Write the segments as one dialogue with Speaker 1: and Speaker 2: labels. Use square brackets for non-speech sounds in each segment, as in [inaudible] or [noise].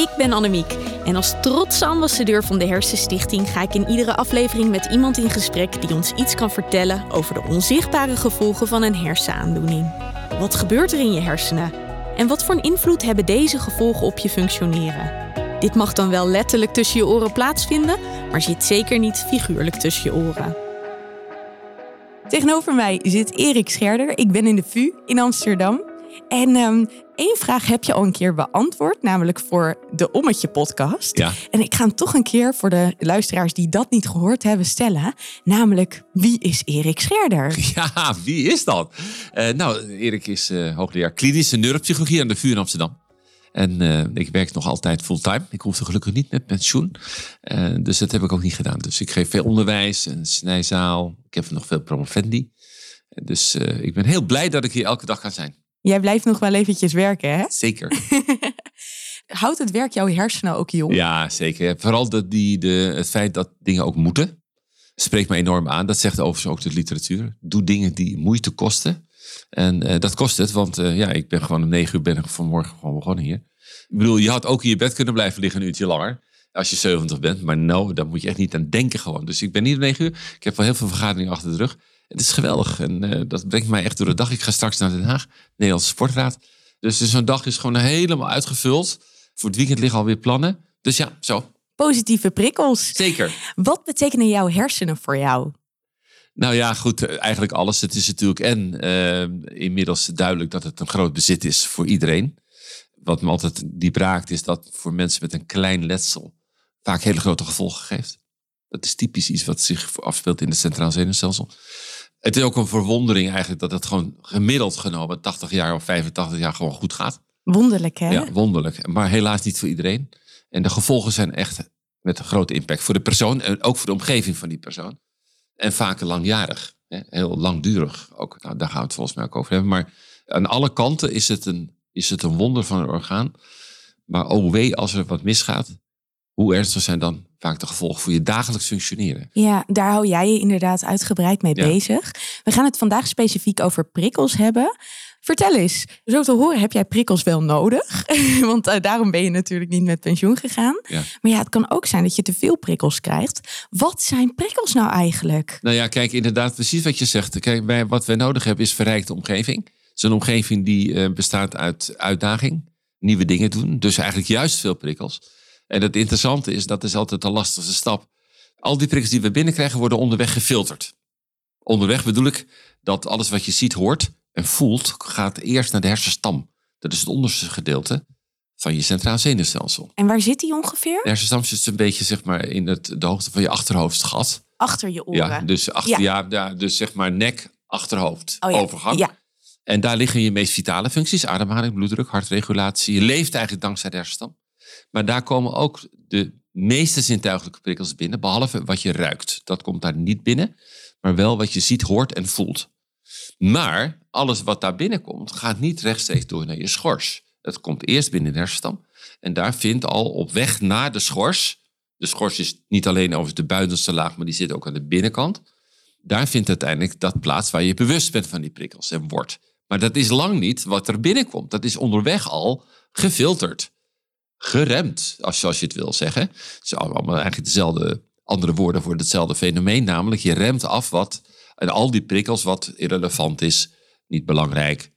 Speaker 1: Ik ben Annemiek en als trotse ambassadeur van de Hersenstichting ga ik in iedere aflevering met iemand in gesprek die ons iets kan vertellen over de onzichtbare gevolgen van een hersenaandoening. Wat gebeurt er in je hersenen? En wat voor een invloed hebben deze gevolgen op je functioneren? Dit mag dan wel letterlijk tussen je oren plaatsvinden, maar zit zeker niet figuurlijk tussen je oren. Tegenover mij zit Erik Scherder. Ik ben in de VU in Amsterdam. En um, één vraag heb je al een keer beantwoord, namelijk voor de Ommetje podcast.
Speaker 2: Ja.
Speaker 1: En ik ga hem toch een keer voor de luisteraars die dat niet gehoord hebben stellen. Namelijk, wie is Erik Scherder? [laughs]
Speaker 2: Ja, wie is dat? Uh, nou, Erik is uh, hoogleraar klinische neuropsychologie aan de VU in Amsterdam. En uh, ik werk nog altijd fulltime. Ik hoefde gelukkig niet met pensioen. Dus dat heb ik ook niet gedaan. Dus ik geef veel onderwijs, een snijzaal. Ik heb nog veel promovendi. Dus ik ben heel blij dat ik hier elke dag kan zijn.
Speaker 1: Jij blijft nog wel eventjes werken, hè?
Speaker 2: Zeker. [laughs]
Speaker 1: Houdt het werk jouw hersenen ook jong?
Speaker 2: Ja, zeker. Vooral de, die, de, het feit dat dingen ook moeten. Spreekt me enorm aan. Dat zegt overigens ook de literatuur. Doe dingen die moeite kosten. En uh, dat kost het, want uh, ja, ik ben gewoon om negen uur ben ik vanmorgen gewoon begonnen hier. Ik bedoel, je had ook in je bed kunnen blijven liggen een uurtje langer. Als je 70 bent. Maar nou, daar moet je echt niet aan denken gewoon. Dus ik ben niet om negen uur. Ik heb wel heel veel vergaderingen achter de rug. Het is geweldig. En uh, dat brengt mij echt door de dag. Ik ga straks naar Den Haag, Nederlandse Sportraad. Dus zo'n dag is gewoon helemaal uitgevuld. Voor het weekend liggen alweer plannen. Dus ja, zo.
Speaker 1: Positieve prikkels.
Speaker 2: Zeker.
Speaker 1: Wat betekenen jouw hersenen voor jou?
Speaker 2: Nou ja, goed, eigenlijk alles. Het is natuurlijk en uh, inmiddels duidelijk dat het een groot bezit is voor iedereen. Wat me altijd diep raakt is dat voor mensen met een klein letsel vaak hele grote gevolgen geeft. Dat is typisch iets wat zich afspeelt in het centraal zenuwstelsel. Het is ook een verwondering eigenlijk dat het gewoon gemiddeld genomen 80 jaar of 85 jaar gewoon goed gaat.
Speaker 1: Wonderlijk hè?
Speaker 2: Ja, wonderlijk. Maar helaas niet voor iedereen. En de gevolgen zijn echt met een grote impact voor de persoon en ook voor de omgeving van die persoon. En vaak langjarig, heel langdurig ook. Nou, daar gaan we het volgens mij ook over hebben. Maar aan alle kanten is het een, is het een wonder van een orgaan. Maar oh wee, als er wat misgaat, hoe ernstig zijn dan vaak de gevolgen voor je dagelijks functioneren?
Speaker 1: Ja, daar hou jij je inderdaad uitgebreid mee
Speaker 2: Ja.
Speaker 1: bezig. We gaan het vandaag specifiek over prikkels hebben. Vertel eens, zo te horen heb jij prikkels wel nodig. [laughs] Want uh, daarom ben je natuurlijk niet met pensioen gegaan.
Speaker 2: Ja.
Speaker 1: Maar ja, het kan ook zijn dat je te veel prikkels krijgt. Wat zijn prikkels nou eigenlijk?
Speaker 2: Nou ja, kijk, inderdaad, precies wat je zegt. Kijk, wij, wat wij nodig hebben is verrijkte omgeving. Het is een omgeving die uh, bestaat uit uitdaging, nieuwe dingen doen. Dus eigenlijk juist veel prikkels. En het interessante is, dat is altijd de lastigste stap. Al die prikkels die we binnenkrijgen worden onderweg gefilterd. Onderweg bedoel ik dat alles wat je ziet, hoort en voelt, gaat eerst naar de hersenstam. Dat is het onderste gedeelte van je centraal zenuwstelsel.
Speaker 1: En waar zit die ongeveer?
Speaker 2: De hersenstam zit een beetje zeg maar, in het, de hoogte van je achterhoofdgat.
Speaker 1: Achter je oren.
Speaker 2: Ja, dus, achter, ja. Ja, dus zeg maar nek, achterhoofd,
Speaker 1: oh, ja.
Speaker 2: overgang.
Speaker 1: Ja.
Speaker 2: En daar liggen je meest vitale functies. Ademhaling, bloeddruk, hartregulatie. Je leeft eigenlijk dankzij de hersenstam. Maar daar komen ook de meeste zintuigelijke prikkels binnen. Behalve wat je ruikt. Dat komt daar niet binnen. Maar wel wat je ziet, hoort en voelt. Maar alles wat daar binnenkomt, gaat niet rechtstreeks door naar je schors. Het komt eerst binnen de hersenstam. En daar vindt al op weg naar de schors. De schors is niet alleen over de buitenste laag, maar die zit ook aan de binnenkant. Daar vindt uiteindelijk dat plaats waar je bewust bent van die prikkels en wordt. Maar dat is lang niet wat er binnenkomt. Dat is onderweg al gefilterd. Geremd, als, zoals je het wil zeggen. Het zijn allemaal eigenlijk dezelfde andere woorden voor hetzelfde fenomeen. Namelijk, je remt af wat en al die prikkels wat irrelevant is, niet belangrijk,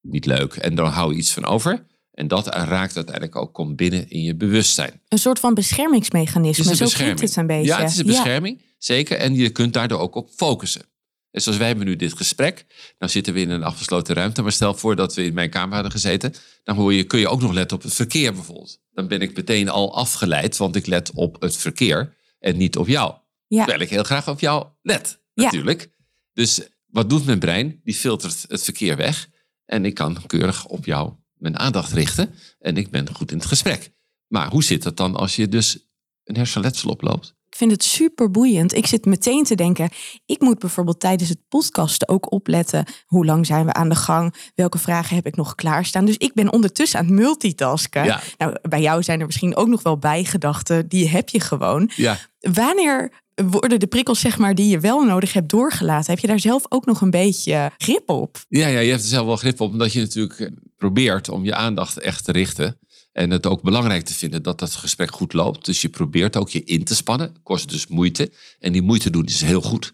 Speaker 2: niet leuk. En dan hou je iets van over. En dat raakt uiteindelijk ook, komt binnen in je bewustzijn.
Speaker 1: Een soort van beschermingsmechanisme,
Speaker 2: Het is een
Speaker 1: zo
Speaker 2: bescherming.
Speaker 1: het een beetje.
Speaker 2: Ja, het is een bescherming, zeker. En je kunt daardoor ook op focussen. En zoals wij hebben nu dit gesprek, dan zitten we in een afgesloten ruimte. Maar stel voor dat we in mijn kamer hadden gezeten. Dan hoor je, kun je ook nog letten op het verkeer bijvoorbeeld. Dan ben ik meteen al afgeleid, want ik let op het verkeer en niet op jou.
Speaker 1: Ja.
Speaker 2: Terwijl ik heel graag op jou let,
Speaker 1: Ja.
Speaker 2: natuurlijk. Dus wat doet mijn brein? Die filtert het verkeer weg. En ik kan keurig op jou mijn aandacht richten. En ik ben goed in het gesprek. Maar hoe zit dat dan als je dus een hersenletsel oploopt?
Speaker 1: Ik vind het super boeiend. Ik zit meteen te denken, ik moet bijvoorbeeld tijdens het podcasten ook opletten. Hoe lang zijn we aan de gang? Welke vragen heb ik nog klaarstaan? Dus ik ben ondertussen aan het multitasken.
Speaker 2: Ja.
Speaker 1: Nou, bij jou zijn er misschien ook nog wel bijgedachten. Die heb je gewoon.
Speaker 2: Ja.
Speaker 1: Wanneer worden de prikkels zeg maar, die je wel nodig hebt doorgelaten? Heb je daar zelf ook nog een beetje grip op?
Speaker 2: Ja, ja, je hebt er zelf wel grip op, omdat je natuurlijk probeert om je aandacht echt te richten. En het ook belangrijk te vinden dat dat gesprek goed loopt. Dus je probeert ook je in te spannen. Kost dus moeite. En die moeite doen is heel goed.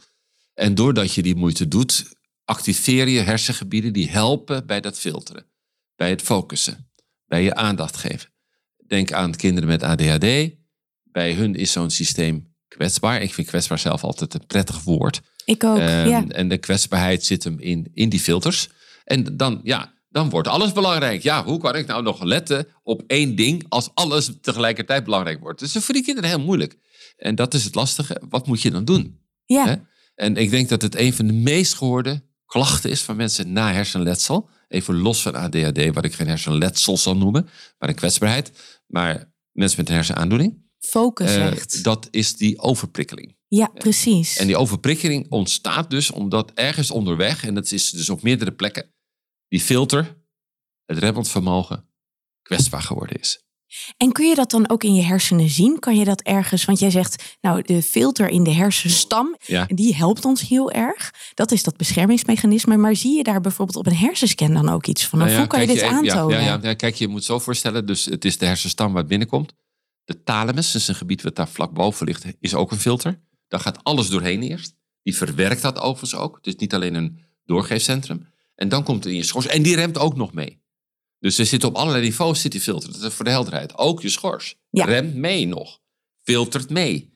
Speaker 2: En doordat je die moeite doet, activeer je hersengebieden die helpen bij dat filteren. Bij het focussen. Bij je aandacht geven. Denk aan kinderen met ADHD. Bij hun is zo'n systeem kwetsbaar. Ik vind kwetsbaar zelf altijd een prettig woord.
Speaker 1: Ik ook,
Speaker 2: Ehm,
Speaker 1: ja.
Speaker 2: En de kwetsbaarheid zit hem in, in die filters. En dan, ja, dan wordt alles belangrijk. Ja, hoe kan ik nou nog letten op één ding als alles tegelijkertijd belangrijk wordt? Dus dat is voor die kinderen heel moeilijk. En dat is het lastige. Wat moet je dan doen?
Speaker 1: Ja,
Speaker 2: Hè? En ik denk dat het een van de meest gehoorde klachten is van mensen na hersenletsel. Even los van ADHD, wat ik geen hersenletsel zal noemen, maar een kwetsbaarheid. Maar mensen met een hersenaandoening,
Speaker 1: focus
Speaker 2: eh,
Speaker 1: echt.
Speaker 2: dat is die overprikkeling.
Speaker 1: Ja, precies.
Speaker 2: En die overprikkeling ontstaat dus omdat ergens onderweg, en dat is dus op meerdere plekken, die filter, het remmend vermogen, kwetsbaar geworden is.
Speaker 1: En kun je dat dan ook in je hersenen zien? Kan je dat ergens, want jij zegt, nou, de filter in de hersenstam,
Speaker 2: Ja.
Speaker 1: die helpt ons heel erg. Dat is dat beschermingsmechanisme. Maar zie je daar bijvoorbeeld op een hersenscan dan ook iets van?
Speaker 2: Nou ja,
Speaker 1: hoe kan je dit aantonen?
Speaker 2: Ja, ja, ja, kijk, je moet zo voorstellen, dus het is de hersenstam waar het binnenkomt. De thalamus, is een gebied wat daar vlak boven ligt, is ook een filter. Daar gaat alles doorheen eerst. Die verwerkt dat overigens ook. Het is niet alleen een doorgeefcentrum. En dan komt het in je schors. En die remt ook nog mee. Dus er zit op allerlei niveaus zit die filter. Dat is voor de helderheid. Ook je schors.
Speaker 1: Ja.
Speaker 2: Remt mee nog. Filtert mee.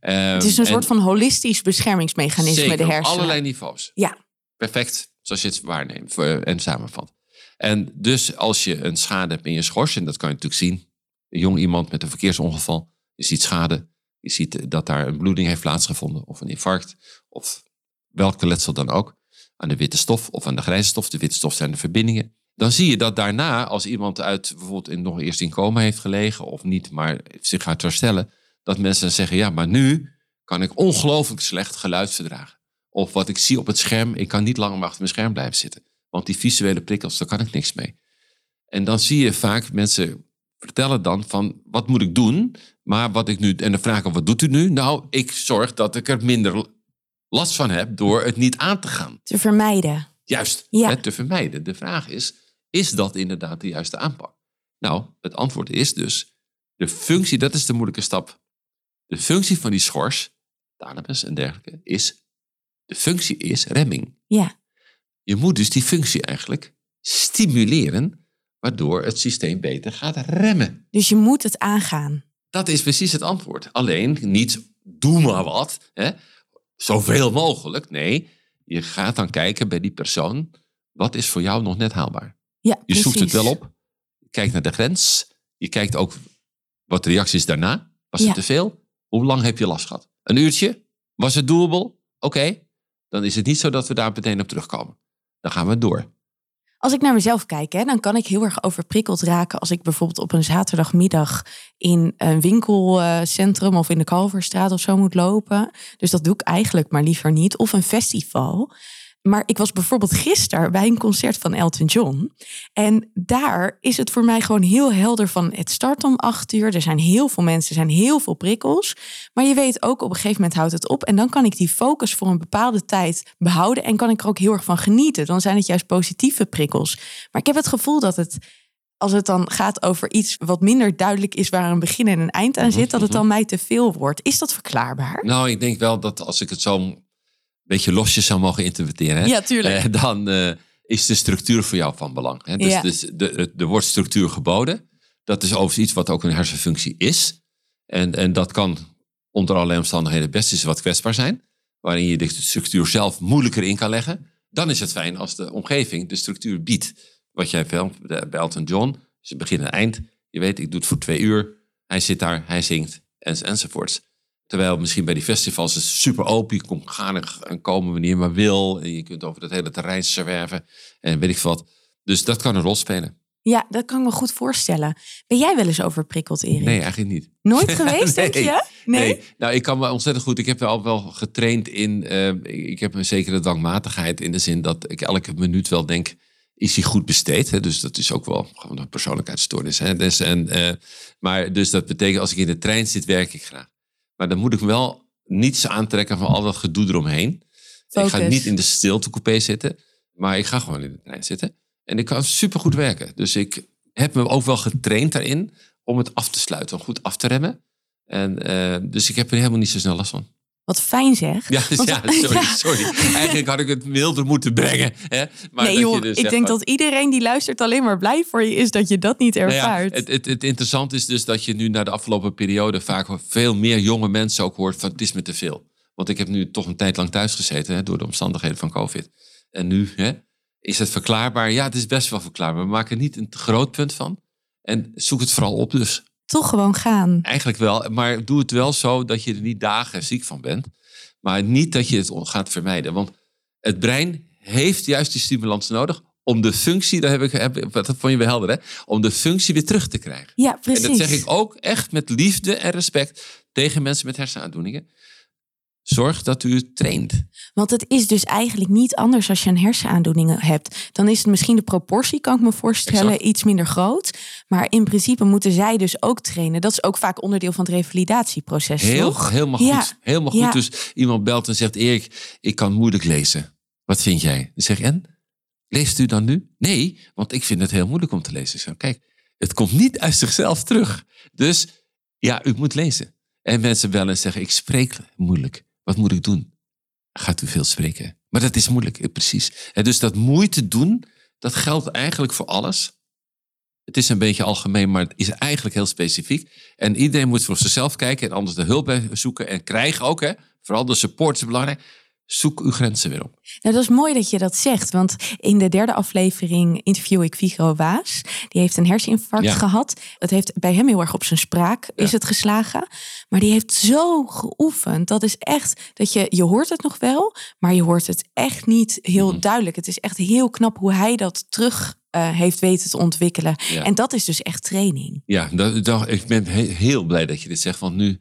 Speaker 1: Het is een soort van holistisch beschermingsmechanisme,
Speaker 2: Zeker,
Speaker 1: de
Speaker 2: op
Speaker 1: hersenen.
Speaker 2: allerlei niveaus.
Speaker 1: Ja.
Speaker 2: Perfect, zoals je het waarneemt voor- en samenvat. En dus als je een schade hebt in je schors, en dat kan je natuurlijk zien. Een jong iemand met een verkeersongeval, je ziet schade. Je ziet eh, dat daar een bloeding heeft plaatsgevonden, of een infarct, of welke letsel dan ook. Aan de witte stof of aan de grijze stof. De witte stof zijn de verbindingen. Dan zie je dat daarna, als iemand uit bijvoorbeeld in, nog eerst in coma heeft gelegen, of niet, maar zich gaat herstellen, dat mensen zeggen, ja, maar nu kan ik ongelooflijk slecht geluid verdragen. Of wat ik zie op het scherm, ik kan niet langer achter mijn scherm blijven zitten. Want die visuele prikkels, daar kan ik niks mee. En dan zie je vaak mensen vertellen dan van, wat moet ik doen? Maar wat ik nu, en dan vraag ik, wat doet u nu? Nou, ik zorg dat ik er minder last van heb door het niet aan te gaan.
Speaker 1: Te vermijden.
Speaker 2: Juist,
Speaker 1: Ja.
Speaker 2: het te vermijden. De vraag is, is dat inderdaad de juiste aanpak? Nou, het antwoord is dus, de functie, dat is de moeilijke stap. De functie van die schors, thalamus en dergelijke, is, de functie is remming.
Speaker 1: Ja.
Speaker 2: Je moet dus die functie eigenlijk stimuleren, waardoor het systeem beter gaat remmen.
Speaker 1: Dus je moet het aangaan.
Speaker 2: Dat is precies het antwoord. Alleen niet doe maar wat, hè? Zoveel mogelijk. Nee, je gaat dan kijken bij die persoon, wat is voor jou nog net haalbaar?
Speaker 1: Ja,
Speaker 2: Je zoekt het wel op, kijkt naar de grens, je kijkt ook wat de reactie is daarna. Was
Speaker 1: Ja.
Speaker 2: het te veel? Hoe lang heb je last gehad? Een uurtje? Was het doable? Oké, dan is het niet zo dat we daar meteen op terugkomen. Dan gaan we door.
Speaker 1: Als ik naar mezelf kijk, hè, dan kan ik heel erg overprikkeld raken als ik bijvoorbeeld op een zaterdagmiddag in een winkelcentrum of in de Kalverstraat of zo moet lopen. Dus dat doe ik eigenlijk maar liever niet. Of een festival. Maar ik was bijvoorbeeld gisteren bij een concert van Elton John. En daar is het voor mij gewoon heel helder van het start om acht uur. Er zijn heel veel mensen, er zijn heel veel prikkels. Maar je weet ook op een gegeven moment houdt het op. En dan kan ik die focus voor een bepaalde tijd behouden. En kan ik er ook heel erg van genieten. Dan zijn het juist positieve prikkels. Maar ik heb het gevoel dat het, als het dan gaat over iets wat minder duidelijk is waar een begin en een eind aan zit, dat het dan mij te veel wordt. Is dat verklaarbaar?
Speaker 2: Nou, ik denk wel dat als ik het zo beetje losjes zou mogen interpreteren, hè,
Speaker 1: Ja, tuurlijk.
Speaker 2: eh, dan eh, is de structuur voor jou van belang. Hè? Dus,
Speaker 1: Ja.
Speaker 2: dus de, er wordt structuur geboden. Dat is overigens iets wat ook een hersenfunctie is. En, en dat kan onder allerlei omstandigheden best eens wat kwetsbaar zijn. Waarin je de structuur zelf moeilijker in kan leggen. Dan is het fijn als de omgeving de structuur biedt. Wat jij filmt bij Elton John, is het begin en eind. Je weet, ik doe het voor twee uur. Hij zit daar, hij zingt en, enzovoorts. Terwijl misschien bij die festivals is het super open. Je komt gaan en- en komen wanneer je maar wil. En je kunt over het hele terrein zwerven. En weet ik wat. Dus dat kan een rol spelen.
Speaker 1: Ja, dat kan ik me goed voorstellen. Ben jij wel eens overprikkeld, Erik?
Speaker 2: Nee, eigenlijk niet.
Speaker 1: Nooit [laughs] geweest, denk je? Nee?
Speaker 2: Nou, ik kan me ontzettend goed. Ik heb al wel getraind in. eh, ik heb een zekere dwangmatigheid in de zin dat ik elke minuut wel denk. Is hij goed besteed? Hè? Dus dat is ook wel gewoon een persoonlijkheidsstoornis. Hè? Dus, en, eh, maar dus dat betekent als ik in de trein zit, werk ik graag. Maar dan moet ik wel niets aantrekken van al dat gedoe eromheen. Ik ga niet in de stiltecoupé zitten, maar ik ga gewoon in de trein zitten. En ik kan supergoed werken. Dus ik heb me ook wel getraind daarin om het af te sluiten, om goed af te remmen. En, eh, dus ik heb er helemaal niet zo snel last van.
Speaker 1: Wat fijn zeg.
Speaker 2: Ja,
Speaker 1: Want-
Speaker 2: ja, sorry, [laughs]
Speaker 1: Ja.
Speaker 2: sorry. Eigenlijk had ik het milder moeten brengen. Hè? Maar
Speaker 1: nee
Speaker 2: dat
Speaker 1: joh,
Speaker 2: je dus
Speaker 1: ik denk dat iedereen die luistert alleen maar blij voor je is dat je dat niet
Speaker 2: Nou ja,
Speaker 1: ervaart.
Speaker 2: het, het, het interessante is dus dat je nu na de afgelopen periode vaak veel meer jonge mensen ook hoort van het is me te veel. Want ik heb nu toch een tijd lang thuis gezeten hè, door de omstandigheden van COVID. En nu hè, is het verklaarbaar. Ja, het is best wel verklaarbaar. We maken er niet een groot punt van. En zoek het vooral op dus.
Speaker 1: Toch gewoon gaan.
Speaker 2: Eigenlijk wel, maar doe het wel zo dat je er niet dagen ziek van bent. Maar niet dat je het gaat vermijden. Want het brein heeft juist die stimulans nodig om de functie, dat heb ik, heb, dat vond je wel helder hè, om de functie weer terug te krijgen.
Speaker 1: Ja, precies.
Speaker 2: En dat zeg ik ook echt met liefde en respect tegen mensen met hersenaandoeningen. Zorg dat u het traint.
Speaker 1: Want het is dus eigenlijk niet anders als je een hersenaandoening hebt. Dan is het misschien de proportie, kan ik me voorstellen,
Speaker 2: Exact.
Speaker 1: iets minder groot. Maar in principe moeten zij dus ook trainen. Dat is ook vaak onderdeel van het revalidatieproces,
Speaker 2: Heel,
Speaker 1: toch?
Speaker 2: helemaal goed.
Speaker 1: Ja.
Speaker 2: Dus iemand belt en zegt: Erik, ik kan moeilijk lezen. Wat vind jij? Dan zeg ik: En? Leest u dan nu? Nee, want ik vind het heel moeilijk om te lezen. Ik zeg, kijk, het komt niet uit zichzelf terug. Dus ja, u moet lezen. En mensen bellen en zeggen: Ik spreek moeilijk. Wat moet ik doen? Gaat u veel spreken? Maar dat is moeilijk, eh, precies. En dus dat moeite doen, dat geldt eigenlijk voor alles. Het is een beetje algemeen, maar het is eigenlijk heel specifiek. En iedereen moet voor zichzelf kijken en anders de hulp zoeken en krijgen ook. Hè? Vooral de support is belangrijk. Zoek uw grenzen weer op.
Speaker 1: Nou, dat is mooi dat je dat zegt. Want in de derde aflevering interview ik Vigro Waas. Die heeft een herseninfarct
Speaker 2: Ja.
Speaker 1: gehad. Het heeft bij hem heel erg op zijn spraak is het geslagen. Maar die heeft zo geoefend. Dat is echt dat je, je hoort het nog wel, maar je hoort het echt niet heel
Speaker 2: Mhm.
Speaker 1: duidelijk. Het is echt heel knap hoe hij dat terug eh, heeft weten te ontwikkelen.
Speaker 2: Ja.
Speaker 1: En dat is dus echt training.
Speaker 2: Ja, dat, dat- ik ben he- heel blij dat je dit zegt. Want nu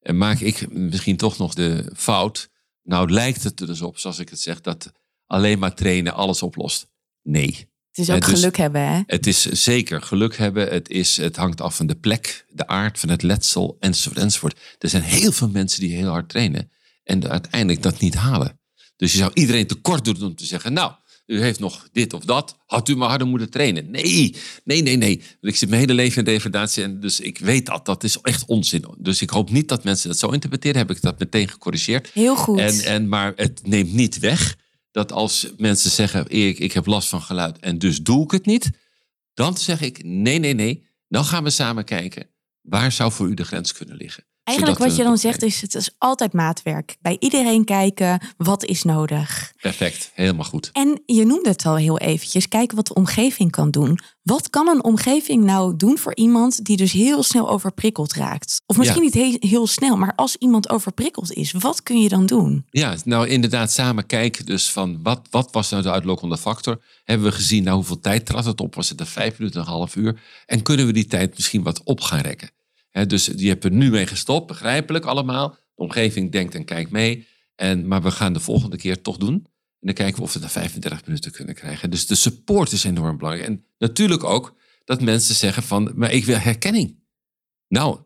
Speaker 2: eh, maak ik misschien toch nog de fout. Nou lijkt het er dus op, zoals ik het zeg, dat alleen maar trainen alles oplost. Nee.
Speaker 1: Het is ook
Speaker 2: dus-
Speaker 1: geluk hebben, hè?
Speaker 2: Het is zeker geluk hebben. Het, is, het hangt af van de plek, de aard van het letsel, enzovoort, enzovoort. Er zijn heel veel mensen die heel hard trainen en uiteindelijk dat niet halen. Dus je zou iedereen tekort doen om te zeggen, nou, u heeft nog dit of dat. Had u maar harder moeten trainen. Nee, nee, nee, nee. Ik zit mijn hele leven in degradatie en dus ik weet dat. Dat is echt onzin. Dus ik hoop niet dat mensen dat zo interpreteren. Heb ik dat meteen gecorrigeerd.
Speaker 1: Heel goed.
Speaker 2: En, en, maar het neemt niet weg dat als mensen zeggen: Erik, ik heb last van geluid en dus doe ik het niet. Dan zeg ik: nee, nee, nee. Dan gaan we samen kijken. Waar zou voor u de grens kunnen liggen?
Speaker 1: Eigenlijk wat je dan zegt is, het is altijd maatwerk. Bij iedereen kijken, wat is nodig?
Speaker 2: Perfect, helemaal goed.
Speaker 1: En je noemde het al heel eventjes, kijken wat de omgeving kan doen. Wat kan een omgeving nou doen voor iemand die dus heel snel overprikkeld raakt? Of misschien
Speaker 2: Ja.
Speaker 1: niet he- heel snel, maar als iemand overprikkeld is, wat kun je dan doen?
Speaker 2: Ja, nou inderdaad, samen kijken dus van wat, wat was nou de uitlokkende factor? Hebben we gezien, nou hoeveel tijd trad het op? Was het er vijf minuten, een half uur? En kunnen we die tijd misschien wat op gaan rekken? Dus je hebt er nu mee gestopt, begrijpelijk allemaal. De omgeving denkt en kijkt mee. En, maar we gaan de volgende keer toch doen. En dan kijken we of we naar 35 minuten kunnen krijgen. Dus de support is enorm belangrijk. En natuurlijk ook dat mensen zeggen van, maar ik wil herkenning. Nou,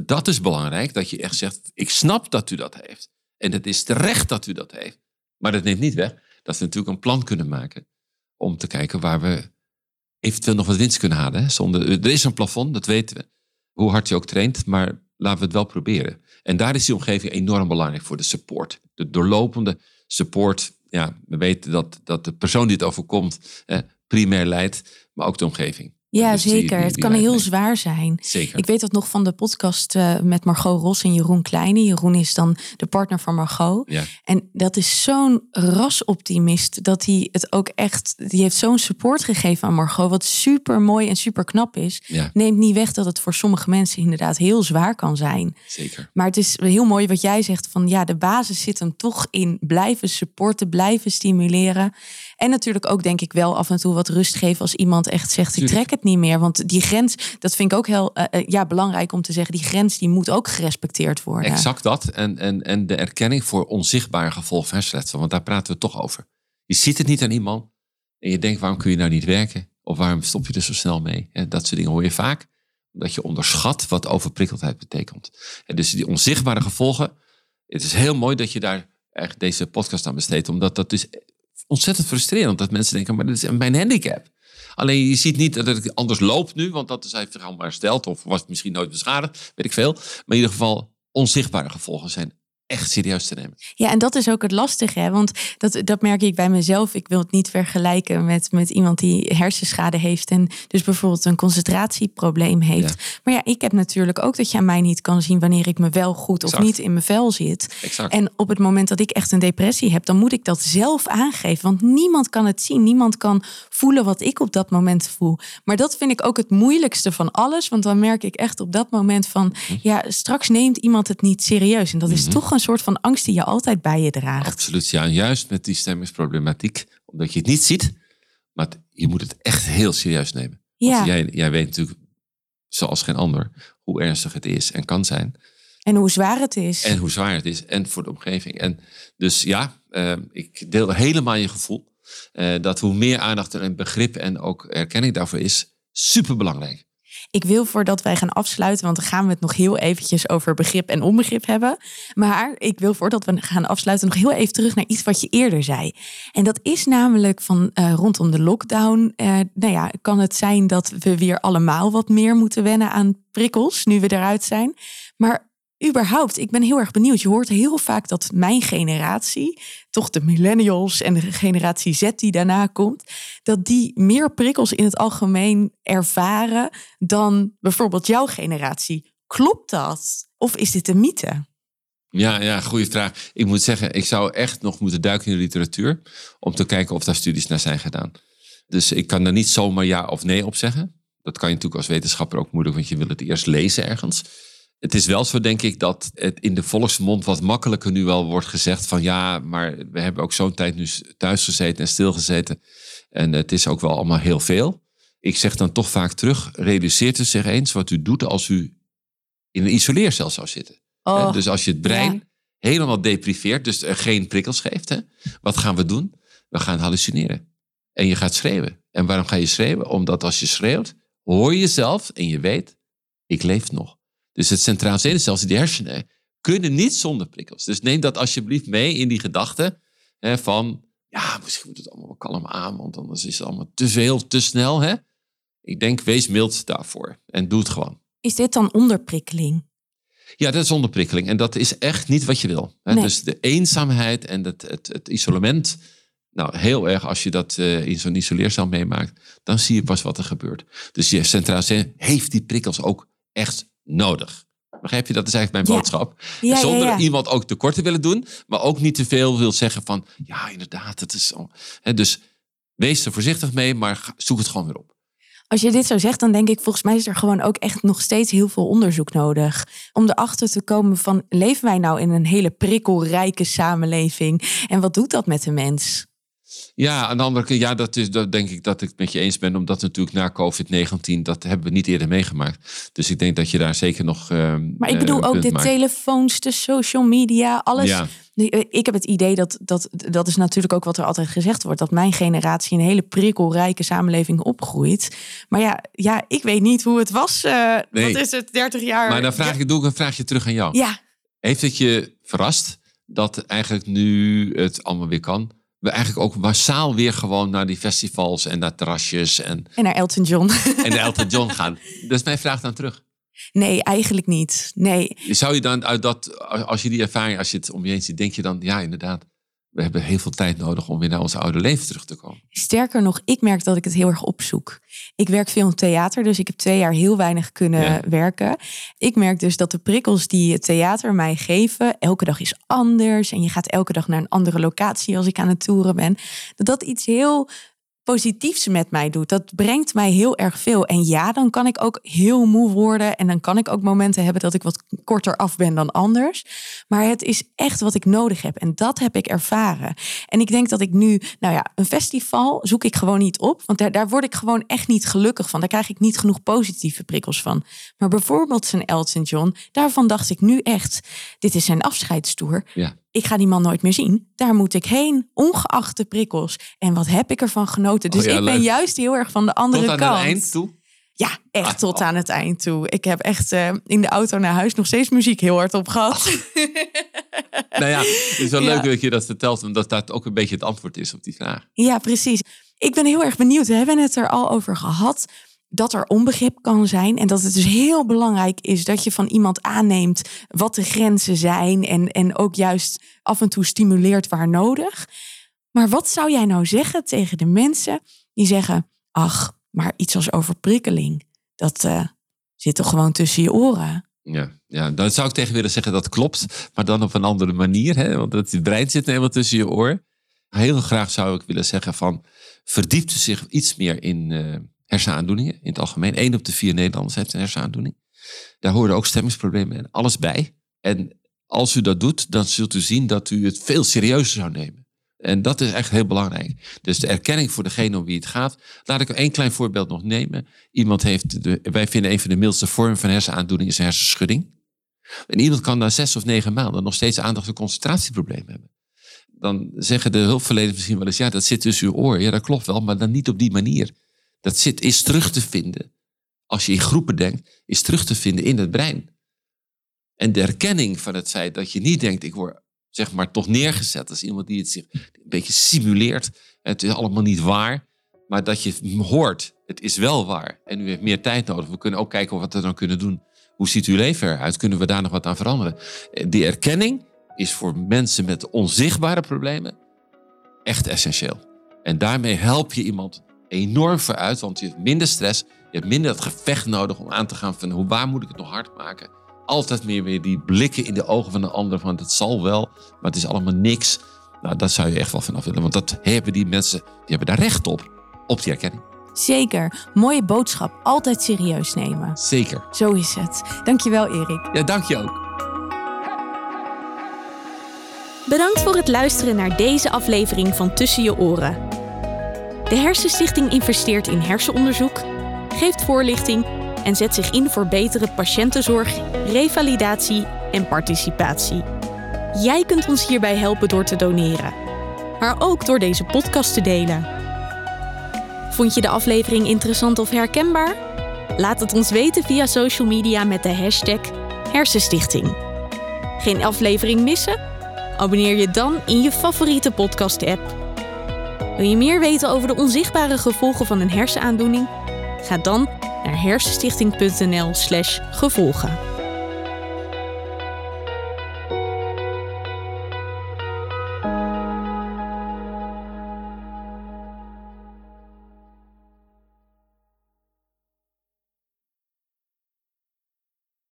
Speaker 2: dat is belangrijk. Dat je echt zegt, ik snap dat u dat heeft. En het is terecht dat u dat heeft. Maar dat neemt niet weg dat we natuurlijk een plan kunnen maken. Om te kijken waar we eventueel nog wat winst kunnen halen. Hè? Er is een plafond, dat weten we. Hoe hard je ook traint, maar laten we het wel proberen. En daar is die omgeving enorm belangrijk voor de support. De doorlopende support. Ja, we weten dat, dat de persoon die het overkomt primair leidt, maar ook de omgeving.
Speaker 1: Ja,
Speaker 2: Dus die-
Speaker 1: zeker.
Speaker 2: die-
Speaker 1: het kan heel zwaar zijn.
Speaker 2: Zeker.
Speaker 1: Ik weet dat nog van de podcast eh, met Margot Ros en Jeroen Kleine. Jeroen is dan de partner van Margot.
Speaker 2: Ja.
Speaker 1: En dat is zo'n rasoptimist dat hij het ook echt. Die heeft zo'n support gegeven aan Margot, wat super mooi en super knap is.
Speaker 2: Ja,
Speaker 1: Neemt niet weg dat het voor sommige mensen inderdaad heel zwaar kan zijn.
Speaker 2: zeker.
Speaker 1: Maar het is heel mooi wat jij zegt van ja, de basis zit hem toch in blijven supporten, blijven stimuleren. En natuurlijk ook denk ik wel af en toe wat rust geven als iemand echt zegt ik trek het niet meer. Want die grens, dat vind ik ook heel uh, ja, belangrijk om te zeggen. Die grens die moet ook gerespecteerd worden.
Speaker 2: Exact dat. En, en, en de erkenning voor onzichtbare gevolgen van hersenletsel. Want daar praten we toch over. Je ziet het niet aan iemand. En je denkt waarom kun je nou niet werken? Of waarom stop je er zo snel mee? En dat soort dingen hoor je vaak. Omdat je onderschat wat overprikkeldheid betekent. En dus die onzichtbare gevolgen. Het is heel mooi dat je daar eigenlijk deze podcast aan besteedt. Omdat dat is ontzettend frustrerend. Dat mensen denken, maar dit is mijn handicap. Alleen je ziet niet dat het anders loopt nu, want dat is, heeft zich allemaal hersteld. Of was het misschien nooit beschadigd, weet ik veel. Maar in ieder geval, onzichtbare gevolgen zijn echt serieus te nemen.
Speaker 1: Ja, en dat is ook het lastige, hè? want dat, dat merk ik bij mezelf. Ik wil het niet vergelijken met, met iemand die hersenschade heeft en dus bijvoorbeeld een concentratieprobleem heeft. Maar ja, ik heb natuurlijk ook dat je aan mij niet kan zien wanneer ik me wel goed of niet in mijn vel zit.
Speaker 2: Exact.
Speaker 1: En op het moment dat ik echt een depressie heb, dan moet ik dat zelf aangeven, want niemand kan het zien. Niemand kan voelen wat ik op dat moment voel. Maar dat vind ik ook het moeilijkste van alles, want dan merk ik echt op dat moment van, mhm. ja, straks neemt iemand het niet serieus en dat is mhm. toch een soort van angst die je altijd bij je draagt.
Speaker 2: Absoluut, ja. En juist met die stemmingsproblematiek, omdat je het niet ziet, maar je moet het echt heel serieus nemen. Ja. jij, jij weet natuurlijk, zoals geen ander, hoe ernstig het is en kan zijn.
Speaker 1: En hoe zwaar het is.
Speaker 2: En hoe zwaar het is. En voor de omgeving. En dus ja, uh, ik deel helemaal je gevoel. Uh, dat hoe meer aandacht er en begrip en ook erkenning daarvoor is, super belangrijk.
Speaker 1: Ik wil voordat wij gaan afsluiten, want dan gaan we het nog heel eventjes over begrip en onbegrip hebben. Maar ik wil voordat we gaan afsluiten nog heel even terug naar iets wat je eerder zei. En dat is namelijk van uh, rondom de lockdown. Uh, nou ja, kan het zijn dat we weer allemaal wat meer moeten wennen aan prikkels nu we eruit zijn. Maar überhaupt, ik ben heel erg benieuwd. Je hoort heel vaak dat mijn generatie, toch de millennials en de generatie Z die daarna komt, dat die meer prikkels in het algemeen ervaren dan bijvoorbeeld jouw generatie. Klopt dat? Of is dit een mythe?
Speaker 2: Ja, ja, goede vraag. Ik moet zeggen, ik zou echt nog moeten duiken in de literatuur om te kijken of daar studies naar zijn gedaan. Dus ik kan daar niet zomaar ja of nee op zeggen. Dat kan je natuurlijk als wetenschapper ook moeilijk, want je wil het eerst lezen ergens. Het is wel zo, denk ik, dat het in de volksmond wat makkelijker nu wel wordt gezegd van ja, maar we hebben ook zo'n tijd nu thuis gezeten en stilgezeten. En het is ook wel allemaal heel veel. Ik zeg dan toch vaak terug, realiseert u zich eens wat u doet als u in een isoleercel zou zitten. Oh, dus als je het brein helemaal depriveert, dus er geen prikkels geeft, hè, wat gaan we doen? We gaan hallucineren. En je gaat schreeuwen. En waarom ga je schreeuwen? Omdat als je schreeuwt, hoor je jezelf en je weet, ik leef nog. Dus het centraal zenuwstelsel, die hersenen, kunnen niet zonder prikkels. Dus neem dat alsjeblieft mee in die gedachte hè, van, ja, misschien moet het allemaal wel kalm aan, want anders is het allemaal te veel, te snel. Hè? Ik denk, wees mild daarvoor en doe het gewoon.
Speaker 1: Is dit dan onderprikkeling?
Speaker 2: Ja, dat is onderprikkeling. En dat is echt niet wat je wil. Hè? Dus de eenzaamheid en het, het, het, isolement. Nou, heel erg als je dat uh, in zo'n isoleercel meemaakt, dan zie je pas wat er gebeurt. Dus je centraal zenuw heeft die prikkels ook echt nodig. Begrijp je? Dat is eigenlijk mijn boodschap. Zonder iemand ook tekort te willen doen, maar ook niet te veel wil zeggen van, ja, inderdaad, het is zo. dus wees er voorzichtig mee, maar zoek het gewoon weer op.
Speaker 1: Als je dit zo zegt, dan denk ik, volgens mij is er gewoon ook echt nog steeds heel veel onderzoek nodig. Om erachter te komen van, leven wij nou in een hele prikkelrijke samenleving? En wat doet dat met de mens?
Speaker 2: Ja, aan de andere kant, ja, dat is dat denk ik dat ik het met je eens ben. Omdat natuurlijk na COVID-19, dat hebben we niet eerder meegemaakt. Dus ik denk dat je daar zeker nog. Uh,
Speaker 1: maar ik bedoel ook de telefoons, de social media, alles. Ja. Eh, ik heb het idee dat, dat dat is natuurlijk ook wat er altijd gezegd wordt. Dat mijn generatie in een hele prikkelrijke samenleving opgroeit. Maar ja, ja ik weet niet hoe het was. Uh, nee. Wat is het, 30 jaar?
Speaker 2: Maar dan vraag ik, doe ik een vraagje terug aan jou.
Speaker 1: Ja.
Speaker 2: Heeft het je verrast dat eigenlijk nu het allemaal weer kan? We eigenlijk ook massaal weer gewoon naar die festivals en naar terrasjes. En,
Speaker 1: en naar Elton John.
Speaker 2: En naar Elton John [laughs] gaan. Dus mijn vraag dan terug.
Speaker 1: Nee, eigenlijk niet. Nee.
Speaker 2: Zou je dan uit dat, als je die ervaring, als je het om je heen ziet, denk je dan, ja, inderdaad, we hebben heel veel tijd nodig om weer naar ons oude leven terug te komen.
Speaker 1: Sterker nog, ik merk dat ik het heel erg opzoek. Ik werk veel in theater, dus ik heb twee jaar heel weinig kunnen werken. Ik merk dus dat de prikkels die het theater mij geven, elke dag is anders. En je gaat elke dag naar een andere locatie als ik aan het toeren ben. Dat dat iets heel positiefs met mij doet. Dat brengt mij heel erg veel. En ja, dan kan ik ook heel moe worden. En dan kan ik ook momenten hebben dat ik wat korter af ben dan anders. Maar het is echt wat ik nodig heb. En dat heb ik ervaren. En ik denk dat ik nu, nou ja, een festival zoek ik gewoon niet op. Want daar, word ik gewoon echt niet gelukkig van. Daar krijg ik niet genoeg positieve prikkels van. Maar bijvoorbeeld zijn Elton John, daarvan dacht ik nu echt, dit is zijn afscheidstoer.
Speaker 2: Ja
Speaker 1: ik ga die man nooit meer zien. Daar moet ik heen, ongeacht de prikkels. En wat heb ik ervan genoten. Dus
Speaker 2: Oh ja,
Speaker 1: ik ben
Speaker 2: leuk.
Speaker 1: juist heel erg van de andere
Speaker 2: Tot aan
Speaker 1: kant.
Speaker 2: het eind toe.
Speaker 1: Ja, echt
Speaker 2: Ah,
Speaker 1: tot
Speaker 2: oh.
Speaker 1: aan het eind toe. Ik heb echt eh, in de auto naar huis nog steeds muziek heel hard op gehad. [laughs]
Speaker 2: Nou ja, het is wel
Speaker 1: Ja.
Speaker 2: leuk dat je dat vertelt, omdat dat ook een beetje het antwoord is op die vraag.
Speaker 1: Ja, precies. Ik ben heel erg benieuwd. We hebben het er al over gehad. Dat er onbegrip kan zijn. En dat het dus heel belangrijk is dat je van iemand aanneemt wat de grenzen zijn. En, en ook juist af en toe stimuleert waar nodig. Maar wat zou jij nou zeggen tegen de mensen die zeggen: Ach, maar iets als overprikkeling, dat eh, zit toch gewoon tussen je oren?
Speaker 2: Ja, ja, dan zou ik tegen willen zeggen dat klopt, maar dan op een andere manier. Hè? Want het brein zit helemaal tussen je oor. Heel graag zou ik willen zeggen van verdiept zich iets meer in eh, hersenaandoeningen in het algemeen. Eén op de vier Nederlanders heeft een hersenaandoening. Daar horen ook stemmingsproblemen en alles bij. En als u dat doet, dan zult u zien dat u het veel serieuzer zou nemen. En dat is echt heel belangrijk. Dus de erkenning voor degene om wie het gaat. Laat ik één klein voorbeeld nog nemen. Iemand heeft, de, wij vinden een van de mildste vormen van hersenaandoening is een hersenschudding. En iemand kan na zes of negen maanden nog steeds aandacht- en concentratieproblemen hebben. Dan zeggen de hulpverleners misschien wel eens, ja, dat zit tussen uw oor. Ja, dat klopt wel, maar dan niet op die manier. Dat zit, is terug te vinden, als je in groepen denkt, is terug te vinden in het brein. En de erkenning van het feit dat je niet denkt, ik word zeg maar toch neergezet als iemand die het zich een beetje simuleert. Het is allemaal niet waar, maar dat je hoort, het is wel waar. En u heeft meer tijd nodig. We kunnen ook kijken wat we dan kunnen doen. Hoe ziet uw leven eruit? Kunnen we daar nog wat aan veranderen? Eh, Die erkenning is voor mensen met onzichtbare problemen echt essentieel. En daarmee help je iemand enorm vooruit, want je hebt minder stress, je hebt minder dat gevecht nodig om aan te gaan van hoe waar moet ik het nog hard maken. Altijd meer weer die blikken in de ogen van de ander van het zal wel, maar het is allemaal niks. Nou, dat zou je echt wel vanaf willen, want dat hebben die mensen, die hebben daar recht op, op die erkenning.
Speaker 1: Zeker. Mooie boodschap. Altijd serieus nemen.
Speaker 2: Zeker.
Speaker 1: Zo is het. Dankjewel, Erik.
Speaker 2: Ja, dank je ook.
Speaker 1: Bedankt voor het luisteren naar deze aflevering van Tussen je oren. De Hersenstichting investeert in hersenonderzoek, geeft voorlichting en zet zich in voor betere patiëntenzorg, revalidatie en participatie. Jij kunt ons hierbij helpen door te doneren, maar ook door deze podcast te delen. Vond je de aflevering interessant of herkenbaar? Laat het ons weten via social media met de hashtag Hersenstichting. Geen aflevering missen? Abonneer je dan in je favoriete podcast-app. Wil je meer weten over de onzichtbare gevolgen van een hersenaandoening? Ga dan naar hersenstichting.nl/gevolgen.